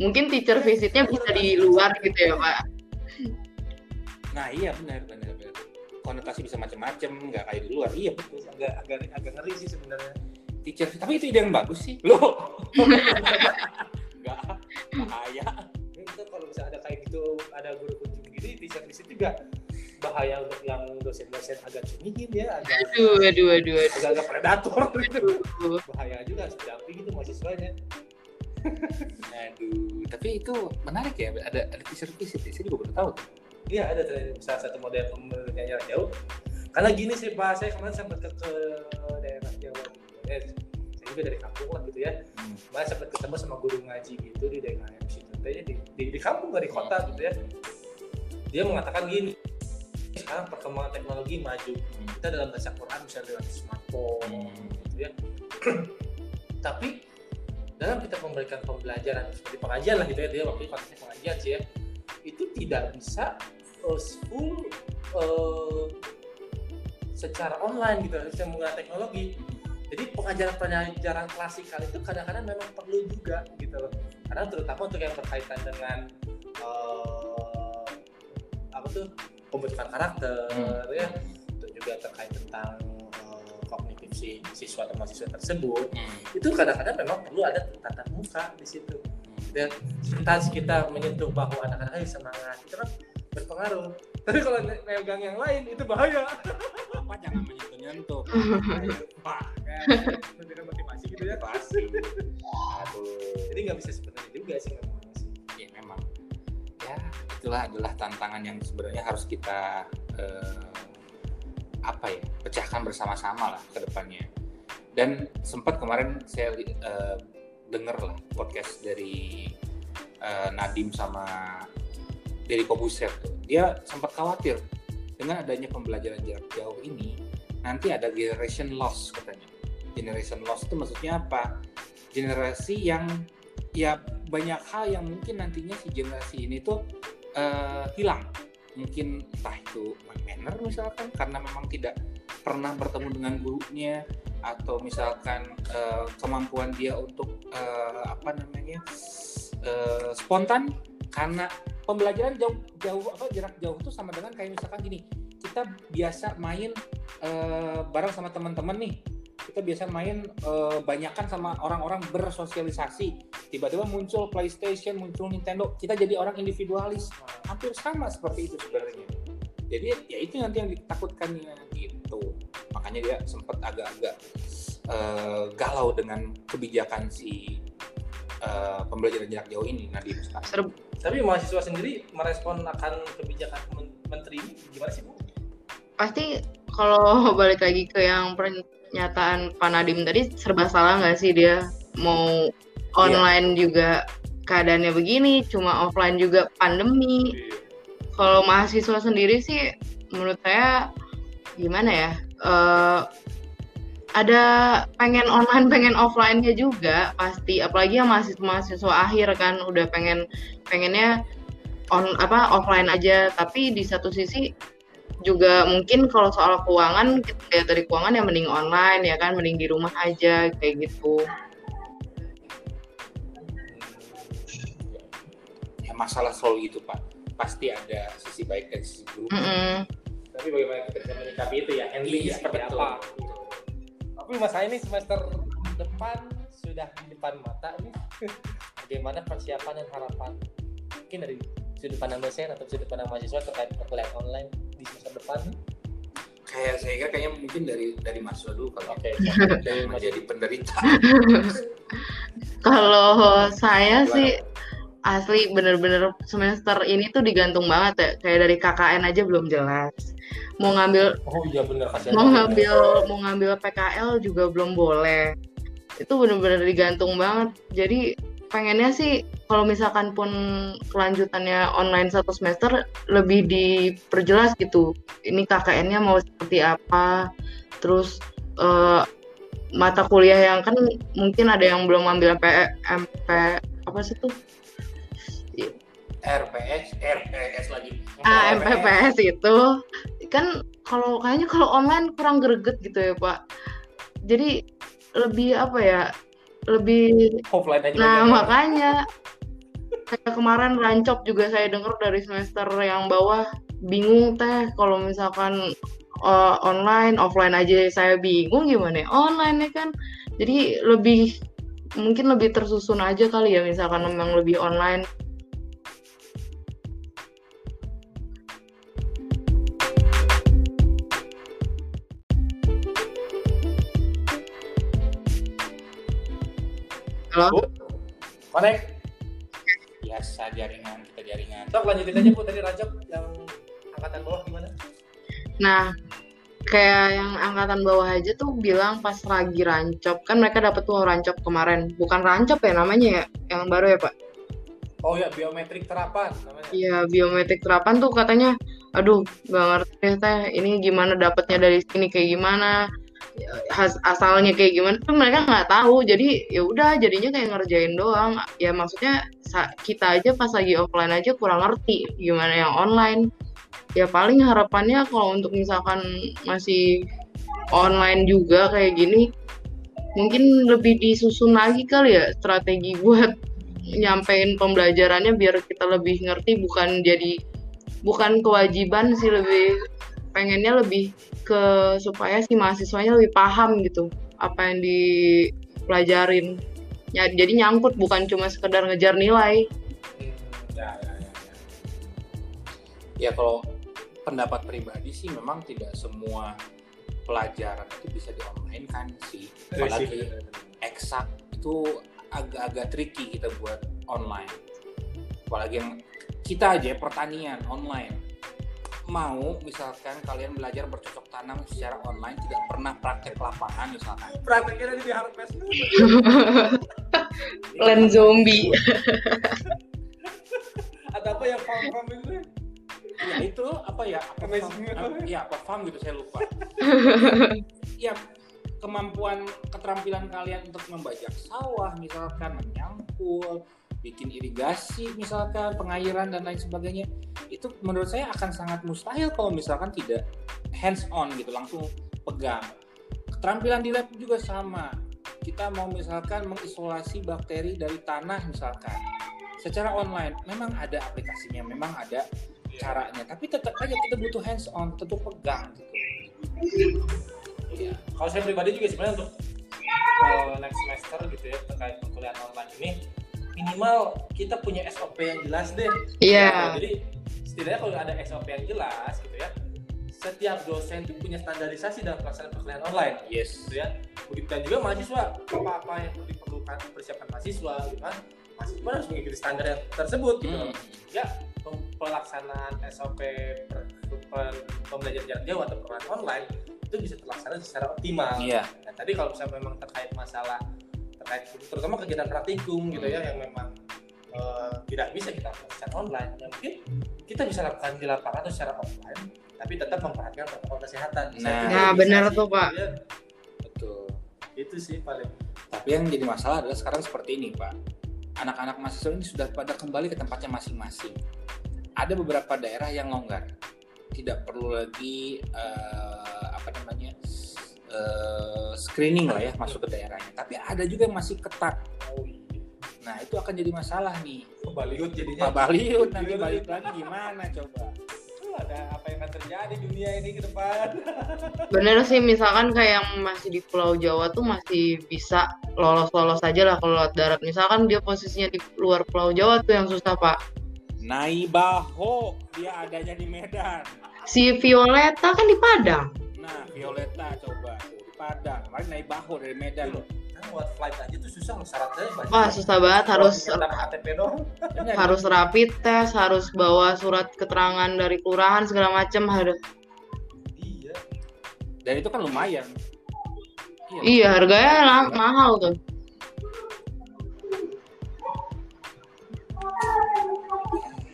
S3: mungkin teacher visitnya bisa di luar gitu ya pak
S2: Nah iya benar benar benar. Konotasi bisa macam-macam, nggak kayak di luar. Iya betul.
S1: agak agak agak ngeri sih sebenarnya
S2: Teacher, tapi itu ide yang bagus sih. Loh. (laughs) Nggak bahaya.
S1: kita kalau misalnya ada kayak gitu ada guru kunjung gini teacher visit juga bahaya untuk yang dosen-dosen agak cemihim ya agak
S3: aduh aduh aduh aduh,
S1: agak, agak predator gitu bahaya juga harus didampingi gitu mahasiswanya
S2: Aduh, tapi itu menarik ya. Ada ada teacher visit. ya. Saya juga baru tahu. tuh.
S1: Iya ada salah satu model pembelajaran jarak jauh. Karena gini sih Pak, saya kemarin sempat ke, ke daerah Jawa gitu. Juga dari kampung lah gitu ya.
S2: Hmm.
S1: Kemarin sempat ketemu sama guru ngaji gitu di daerah situ. Tanya di, di, di kampung nggak di kota gitu ya. Dia mengatakan gini, sekarang perkembangan teknologi maju. Kita dalam baca Quran bisa lewat smartphone gitu ya. (clears throat) Tapi dalam kita memberikan pembelajaran seperti pengajian lah gitu ya dia waktu itu konteksnya pengajian sih ya itu tidak bisa uh, full uh, secara online gitu harusnya menggunakan teknologi jadi pengajaran-pengajaran klasikal itu kadang-kadang memang perlu juga gitu loh. Karena terutama untuk yang berkaitan dengan uh, apa tuh pembentukan karakter hmm. ya. Itu juga terkait tentang uh, kognitif si siswa atau mahasiswa tersebut. Hmm. itu kadang-kadang memang perlu ada tatap muka di situ. Dan sekitar kita menyentuh bahu anak-anak semangat. Itu kan berpengaruh. Tapi kalau megang yang lain itu bahaya (laughs)
S2: apa jangan menyentuh nyentuh (laughs)
S1: pak (laughs) dengan motivasi gitu ya
S2: pasti aduh.
S1: Jadi nggak bisa sebenarnya juga sih memang
S2: ya memang. Ya itulah adalah tantangan yang sebenarnya harus kita eh, apa ya pecahkan bersama-sama lah ke depannya. Dan sempat kemarin saya eh, dengar lah podcast dari eh, Nadim sama dari Kobuser tuh. Dia sempat khawatir dengan adanya pembelajaran jarak jauh ini nanti ada generation loss katanya. Generation loss itu maksudnya apa? Generasi yang ya banyak hal yang mungkin nantinya si generasi ini tuh uh, hilang. Mungkin entah itu manner misalkan karena memang tidak pernah bertemu dengan gurunya atau misalkan uh, kemampuan dia untuk uh, apa namanya uh, spontan karena pembelajaran jauh jauh apa jarak jauh itu sama dengan kayak misalkan gini kita biasa main uh, bareng sama teman-teman nih. Kita biasa main uh, banyakan sama orang-orang bersosialisasi. Tiba-tiba muncul PlayStation muncul Nintendo kita jadi orang individualis. Hampir sama seperti itu sebenarnya. Jadi ya itu nanti yang ditakutkannya gitu makanya dia sempat agak-agak uh, galau dengan kebijakan si uh, pembelajaran jarak jauh ini Nadim sekarang.
S1: Tapi mahasiswa sendiri merespon akan kebijakan menteri gimana sih Bu?
S3: Pasti kalau (laughs) balik lagi ke yang pernyataan Pak Nadim tadi serba salah nggak sih dia mau online yeah. juga keadaannya begini, cuma offline juga pandemi. Yeah. Kalau mahasiswa sendiri sih menurut saya gimana ya? Uh, ada pengen online pengen offline-nya juga pasti. Apalagi yang mahasiswa mahasiswa akhir kan udah pengen pengennya on apa offline aja. Tapi di satu sisi juga mungkin kalau soal keuangan kita lihat dari keuangan ya mending online ya kan mending di rumah aja kayak gitu.
S2: Ya masalah selalu gitu pak. Pasti ada sisi baik dan sisi buruk. Mm
S3: -hmm.
S1: tapi bagaimana kita bisa menyikapi itu ya? Handling iya, seperti apa tapi mas ini semester depan sudah di depan mata nih (laughs) bagaimana persiapan dan harapan? Mungkin dari sudut pandang dosen atau sudut pandang mahasiswa terkait perkuliahan online di semester depan?
S2: Kayak saya kira kayaknya mungkin dari dari mahasiswa dulu kalau
S1: okay. (laughs)
S2: dari menjadi penderita. (laughs)
S3: Kalau saya sih asli bener-bener semester ini tuh digantung banget ya. Kayak dari KKN aja belum jelas. Mau ngambil
S1: oh iya bener
S3: mau ngambil mau ngambil PKL juga belum boleh. Itu bener-bener digantung banget. Jadi pengennya sih kalau misalkan pun kelanjutannya online satu semester lebih diperjelas gitu. Ini KKN-nya mau seperti apa. Terus uh, mata kuliah yang kan mungkin ada yang belum ambil MP, MP apa sih tuh
S2: RPS, RPS lagi.
S3: Ah, MPPS itu kan kalau kayaknya kalau online kurang greget gitu ya Pak. Jadi lebih apa ya? Lebih
S1: offline aja.
S3: Nah, makanya kayak kemarin rancop juga saya dengar dari semester yang bawah bingung teh kalau misalkan uh, online offline aja saya bingung gimana ya? online ya kan jadi lebih mungkin lebih tersusun aja kali ya misalkan memang lebih online
S1: Halo? Bu, connect.
S2: Biasa jaringan, kita jaringan.
S1: Sok lanjutin aja Bu tadi Rajab yang angkatan bawah gimana?
S3: Nah, kayak yang angkatan bawah aja tuh bilang pas lagi rancop kan mereka dapet tuh rancop kemarin bukan rancop ya namanya ya yang baru ya pak
S1: oh ya biometrik terapan namanya
S3: iya biometrik terapan tuh katanya aduh gak ngerti teh ini gimana dapetnya dari sini kayak gimana asalnya kayak gimana tuh mereka nggak tahu. Jadi ya udah jadinya kayak ngerjain doang. Ya maksudnya kita aja pas lagi offline aja kurang ngerti gimana yang online. Ya paling harapannya kalau untuk misalkan masih online juga kayak gini mungkin lebih disusun lagi kali ya strategi buat nyampein pembelajarannya biar kita lebih ngerti bukan jadi bukan kewajiban sih lebih pengennya lebih ke supaya si mahasiswanya lebih paham gitu apa yang dipelajarin ya jadi nyangkut bukan cuma sekedar ngejar nilai
S2: Hmm, ya, ya, ya, ya. Ya kalau pendapat pribadi sih memang tidak semua pelajaran itu bisa di online kan sih. Apalagi eksak itu agak-agak tricky kita buat online. Apalagi yang kita aja pertanian online. Mau misalkan kalian belajar bercocok tanam secara online tidak pernah praktek lapangan misalkan.
S1: prakteknya di Harvest
S3: plan (laughs) zombie (laughs)
S1: atau apa yang farm farm itu
S2: ya itu apa ya apa
S1: Amazing
S2: farm,
S1: gitu.
S2: ya apa farm gitu saya lupa (laughs) ya kemampuan keterampilan kalian untuk membajak sawah misalkan menyangkul bikin irigasi misalkan pengairan dan lain sebagainya itu menurut saya akan sangat mustahil kalau misalkan tidak hands on gitu langsung pegang. Keterampilan di lab juga sama. Kita mau misalkan mengisolasi bakteri dari tanah misalkan. Secara online memang ada aplikasinya memang ada caranya tapi tetap aja kita butuh hands on tentu pegang gitu.
S1: Iya. Kalau saya pribadi juga sebenarnya untuk uh, next semester gitu ya terkait perkuliahan online ini minimal kita punya SOP yang jelas deh.
S3: Iya.
S1: Nah, jadi setidaknya kalau ada SOP yang jelas gitu ya, setiap dosen itu punya standarisasi dalam pelaksanaan perkuliahan online
S2: yes
S1: gitu ya. Begitu dan juga mahasiswa apa-apa yang perlu diperlukan persiapan mahasiswa gitu kan. Mahasiswa harus mengikuti standar yang tersebut gitu.
S2: Hmm.
S1: Ya pelaksanaan SOP per, per, pembelajaran jarak jauh atau perkuliahan online itu bisa terlaksana secara optimal.
S2: iya
S1: Nah, tadi kalau misalnya memang terkait masalah terkait terutama kegiatan praktikum gitu ya yang memang eh, tidak bisa kita lakukan secara online, ya mungkin kita bisa lakukan di lapangan atau secara offline, tapi tetap memperhatikan protokol kesehatan.
S2: Nah.
S3: Nah, benar tuh, Pak.
S1: ya.
S2: betul
S1: Itu sih paling.
S2: tapi yang jadi masalah adalah sekarang seperti ini pak anak-anak mahasiswa ini sudah pada kembali ke tempatnya masing-masing ada beberapa daerah yang longgar tidak perlu lagi eh, apa namanya screening lah ya masuk ke daerahnya. Tapi ada juga yang masih ketat. Nah itu akan jadi masalah nih.
S1: Kebaliut jadinya.
S2: Pak Baliut nanti balik lagi gimana coba?
S1: Tuh, ada apa yang akan terjadi dunia ini ke depan? (laughs)
S3: bener sih misalkan kayak yang masih di Pulau Jawa tuh masih bisa lolos-lolos aja lah kalau lewat darat. Misalkan dia posisinya di luar Pulau Jawa tuh yang susah pak.
S2: Naibaho dia adanya di Medan.
S3: Si Violeta kan di Padang.
S2: Nah Violeta coba Padang kemarin Naibaho dari Medan loh
S1: Kan buat flight aja tuh susah loh syaratnya banyak.
S3: wah susah banget harus
S1: KTP doang.
S3: Harus rapid test harus bawa surat keterangan dari kelurahan segala macem harus
S1: Iya.
S2: dan itu kan lumayan iya
S3: iya harganya lah- mahal tuh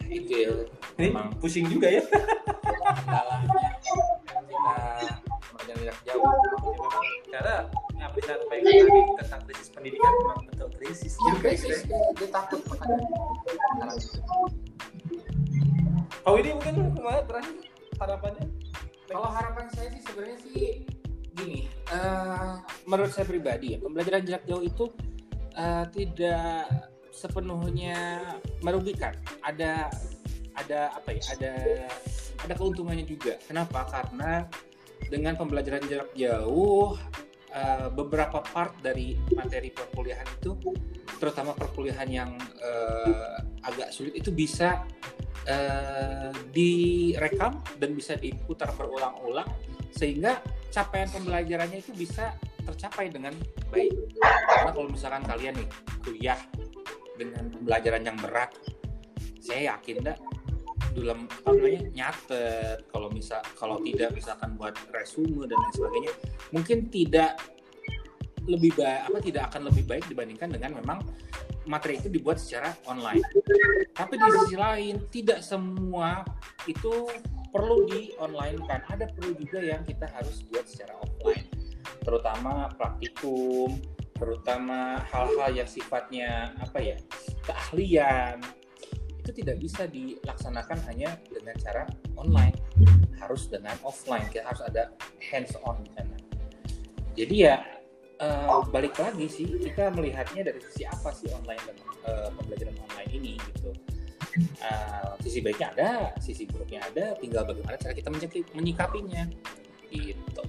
S2: itu ya
S1: Ini
S2: Emang.
S1: pusing juga ya.
S2: kendalanya kita mengajar jarak jauh.
S1: Karena yang bisa sampaikan tadi tentang krisis pendidikan memang betul krisis juga
S2: krisis.
S1: sih.
S2: dia, takut makanya. Itu.
S1: Pak Widi mungkin kemarin terakhir harapannya?
S2: Kalau harapan saya sih sebenarnya sih gini eh, menurut saya pribadi ya pembelajaran jarak jauh itu eh, tidak sepenuhnya merugikan. Ada ada apa ya ada ada keuntungannya juga. Kenapa? Karena dengan pembelajaran jarak jauh eh, beberapa part dari materi perkuliahan itu terutama perkuliahan yang eh, agak sulit itu bisa eh, direkam dan bisa diputar berulang-ulang sehingga capaian pembelajarannya itu bisa tercapai dengan baik. Karena kalau misalkan kalian nih kuliah dengan pembelajaran yang berat, saya yakin dah dalam apa namanya nyatet kalau misal kalau tidak misalkan buat resume dan lain sebagainya mungkin tidak lebih baik apa tidak akan lebih baik dibandingkan dengan memang materi itu dibuat secara online. Tapi di sisi lain tidak semua itu perlu di online kan. Ada perlu juga yang kita harus buat secara offline. Terutama praktikum, terutama hal-hal yang sifatnya apa ya? keahlian. Itu tidak bisa dilaksanakan hanya dengan cara online. Harus dengan offline. Kita harus ada hands on di sana. Jadi ya eh, balik lagi sih kita melihatnya dari sisi apa sih online dan eh, pembelajaran online ini gitu. Eh, sisi baiknya ada, sisi buruknya ada, tinggal bagaimana cara kita menyikapi- menyikapinya gitu.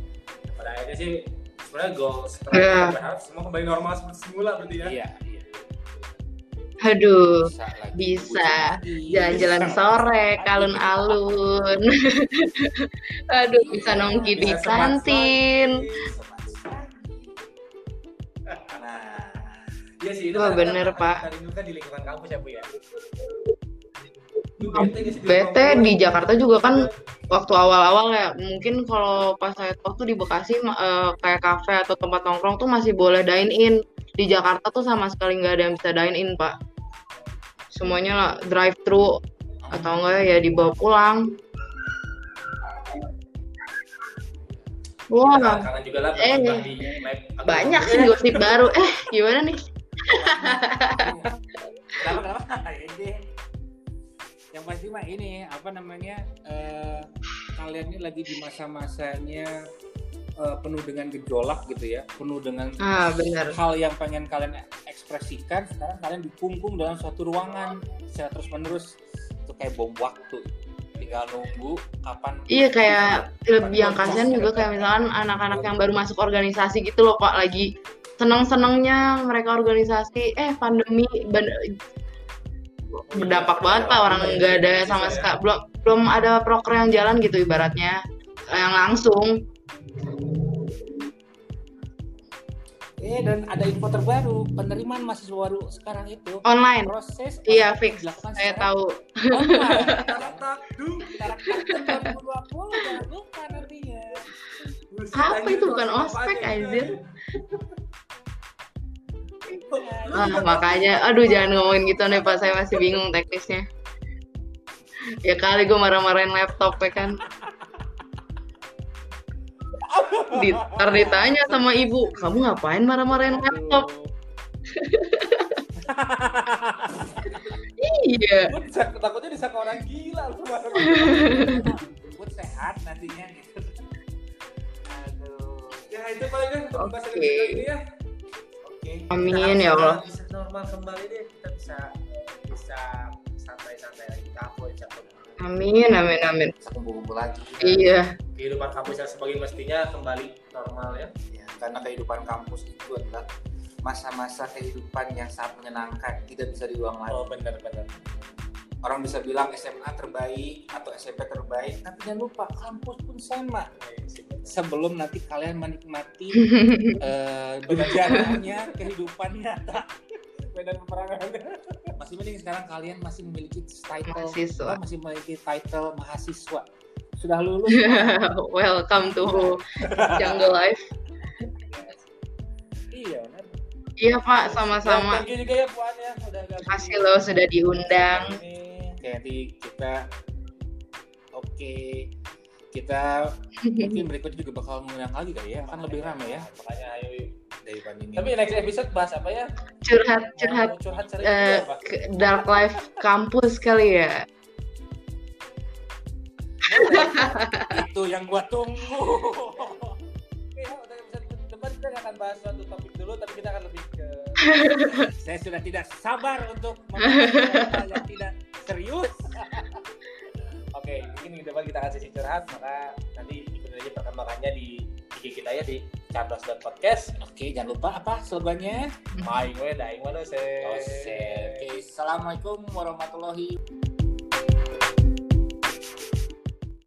S1: pada akhirnya sih sebenarnya goal setelah
S3: Iya.
S1: semua kembali normal seperti semula berarti ya
S2: Iya, iya.
S3: Aduh,
S2: Bisa
S3: jalan-jalan sore, kalun-alun. Aduh, bisa nongki di kantin.
S2: Nah,
S1: Iya sih, itu
S3: Wah,
S1: kadang-kadang
S3: bener, Pak.
S1: di lingkungan kampus ya, Bu ya. Sih di?
S3: Jakarta juga kan waktu awal-awal ya mungkin kalau pas saya tuh di Bekasi eh, kayak kafe atau tempat nongkrong tuh masih boleh dine in di Jakarta tuh sama sekali nggak ada yang bisa dine in pak semuanya lah drive thru atau enggak ya dibawa pulang. Wah.
S1: Kita kangen juga lah
S3: Eh,
S1: di
S3: banyak sih gosip baru. (laughs) Eh gimana nih?
S2: Kenapa kenapa? Ini yang pasti mah ini apa namanya eh, kalian ini lagi di masa-masanya eh, penuh dengan gejolak gitu ya penuh dengan
S3: ah benar.
S2: hal yang pengen kalian ekspresikan sekarang kalian dikungkung dalam suatu ruangan secara terus menerus itu kayak bom waktu tinggal nunggu kapan
S3: Iya kayak lebih yang kasihan juga kayak misalkan anak-anak yang baru masuk organisasi gitu loh pak lagi seneng-senengnya mereka organisasi eh pandemi berdampak banget pak. Orang nggak ada sama sekali belum belum ada proker yang jalan gitu ibaratnya yang langsung
S2: eh dan ada info terbaru penerimaan mahasiswa baru sekarang itu
S3: online
S2: proses
S3: iya fix
S2: dilakukan
S3: saya tahu
S2: online.
S1: Tak, dung.
S2: Tarak taktum 2020 jangan lupa nantinya.
S1: Buset,
S3: Apa itu? Bukan ospek, anjir.
S1: Lu
S3: ah,
S1: juga
S3: makanya aduh jangan ngomongin gitu nih pak saya masih bingung teknisnya ya kali gue marah-marahin laptop ya kan Di, ntar ditanya sama ibu kamu ngapain marah-marahin laptop? Iya.
S1: Gua disangka- takutnya disangka orang gila lu
S2: Buat sehat nantinya gitu. Aduh.
S1: ya itu paling kan untuk pembahasan episode ini ya. Oke
S3: Amin,
S1: Kita harus
S3: ya Allah.
S1: bisa normal kembali deh. Kita bisa bisa santai-santai lagi. Kampus cakep
S3: amin amin amin
S2: kumpul-kumpul lagi.
S3: iya
S1: kehidupan kampus yang sebagai mestinya kembali normal ya
S2: Ya, karena kehidupan kampus itu adalah masa-masa kehidupan yang sangat menyenangkan, tidak bisa diulang lagi.
S1: oh benar benar
S2: Orang bisa bilang SMA terbaik atau SMP terbaik, tapi jangan lupa kampus pun sama. Sebelum nanti kalian menikmati (laughs) eh berjalannya kehidupan nyata
S1: medan peperangan. (laughs)
S2: Masih mending sekarang kalian masih memiliki title.
S3: Mahasiswa.
S2: masih memiliki title mahasiswa. Sudah lulus. (laughs)
S3: Welcome to jungle life.
S2: Iya benar
S3: iya pak
S1: Ya,
S3: sama-sama.
S1: Thank you juga ya puan ya. Udah gabung.
S3: Makasih
S1: di-
S3: loh sudah diundang.
S2: nanti kita oke kita (laughs) mungkin berikutnya juga bakal mengundang lagi kali ya. Kan lebih ramai ya.
S1: Makanya ayo yuk.
S2: Dari bandingin
S1: tapi next episode bahas apa ya?
S3: Curhat curhat
S1: Mau curhat apa
S3: ke dark life kampus kali ya.
S2: Itu yang gua tunggu.
S1: Oke, ya, untuk episode depan kita akan bahas suatu topik dulu, tapi kita akan lebih ke (laughs)
S2: saya sudah tidak sabar untuk membahas hal yang tidak serius
S1: Oke, mungkin depan kita akan sesi curhat, maka nanti ikutin aja perkembangannya di IG kita ya di Candos Podcast.
S2: oke jangan lupa apa slogannya?
S1: Maing we daing mana
S2: oke assalamualaikum warahmatullahi